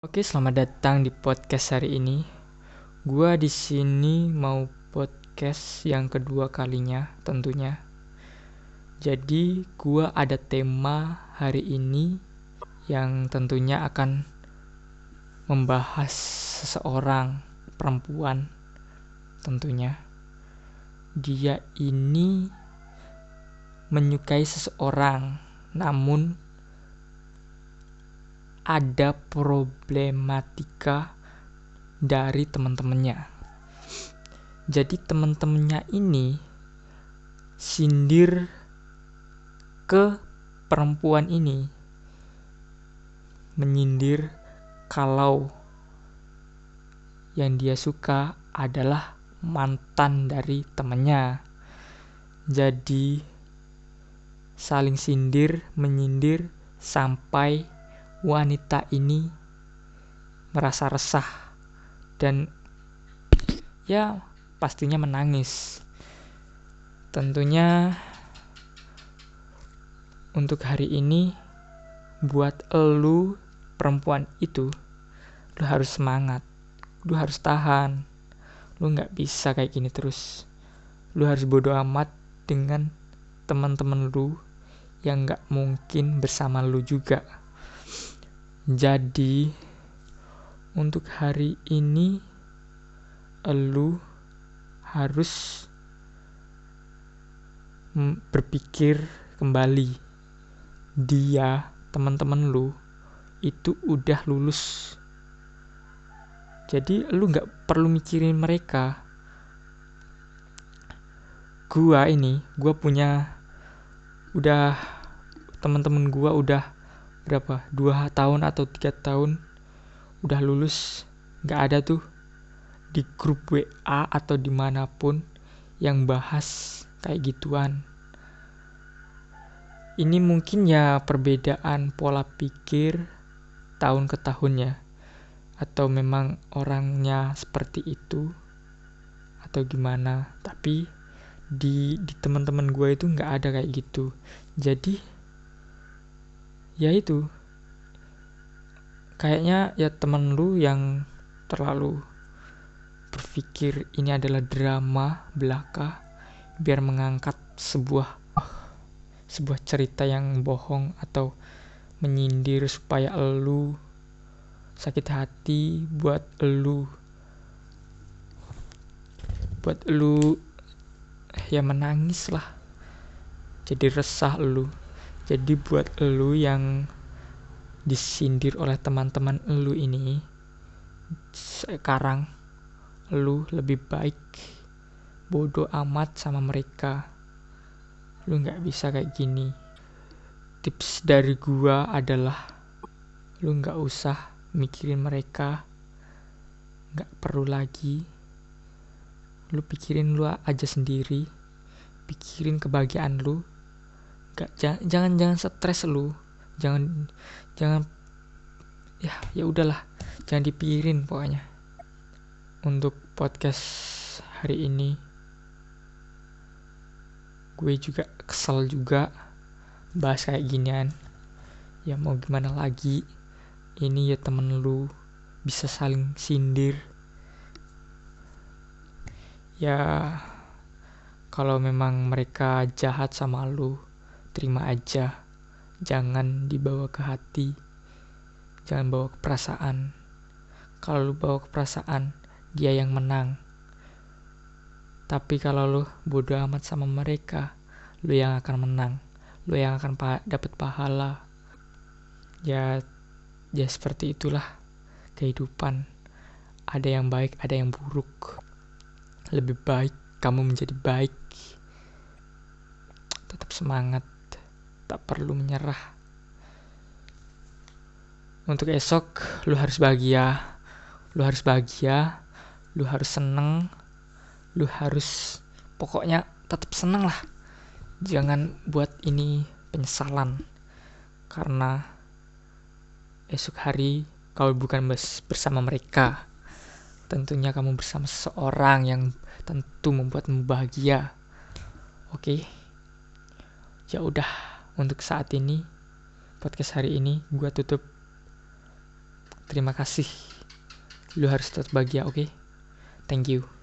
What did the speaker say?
Oke, selamat datang di podcast hari ini. Gua di sini mau podcast yang kedua kalinya tentunya. Jadi, gua ada tema hari ini yang tentunya akan membahas seseorang perempuan tentunya. Dia ini menyukai seseorang, namun ada problematika dari teman-temannya. Jadi teman-temannya ini sindir ke perempuan ini menyindir kalau yang dia suka adalah mantan dari temannya. Jadi saling sindir, menyindir sampai wanita ini merasa resah dan ya pastinya menangis. Tentunya untuk hari ini buat elu perempuan itu lu harus semangat, lu harus tahan, lu nggak bisa kayak gini terus. Lu harus bodoh amat dengan teman-teman lu yang nggak mungkin bersama lu juga. Jadi untuk hari ini lu harus berpikir kembali. Dia teman-teman lu itu udah lulus. Jadi lu nggak perlu mikirin mereka. Gua ini gua punya udah teman-teman gua udah berapa? Dua tahun atau tiga tahun udah lulus nggak ada tuh di grup WA atau di mana pun yang bahas kayak gituan. Ini mungkin ya perbedaan pola pikir tahun ke tahun ya atau memang orangnya seperti itu atau gimana. Tapi di di teman-teman gue itu nggak ada kayak gitu. Jadi ya itu. Kayaknya ya temen lu yang terlalu berpikir ini adalah drama belaka biar mengangkat sebuah sebuah cerita yang bohong atau menyindir supaya elu sakit hati buat elu. Buat elu ya menangis lah. Jadi resah elu jadi buat elu yang disindir oleh teman-teman elu ini sekarang lu lebih baik bodoh amat sama mereka. Lu nggak bisa kayak gini. Tips dari gua adalah lu nggak usah mikirin mereka. Nggak perlu lagi. Lu pikirin lu aja sendiri. Pikirin kebahagiaan lu gak jangan jangan stres lu. Jangan jangan ya ya udahlah. Jangan dipikirin pokoknya. Untuk podcast hari ini gue juga kesel juga bahas kayak ginian. Ya mau gimana lagi? Ini ya temen lu bisa saling sindir. Ya kalau memang mereka jahat sama lu terima aja. Jangan dibawa ke hati. Jangan bawa ke perasaan. Kalau lu bawa ke perasaan dia yang menang. Tapi kalau lu bodoh amat sama mereka lu yang akan menang. Lu yang akan pa dapat pahala. Ya ya seperti itulah kehidupan. Ada yang baik ada yang buruk. Lebih baik kamu menjadi baik. Tetap semangat tak perlu menyerah. Untuk esok, lu harus bahagia. Lu harus bahagia, lu harus seneng, lu harus pokoknya tetap seneng lah. Jangan buat ini penyesalan. Karena esok hari kau bukan bersama mereka. Tentunya kamu bersama seseorang yang tentu membuatmu bahagia. Oke. Okay? Ya udah untuk saat ini podcast hari ini gue tutup. Terima kasih. Lu harus tetap bahagia oke? Okay? thank you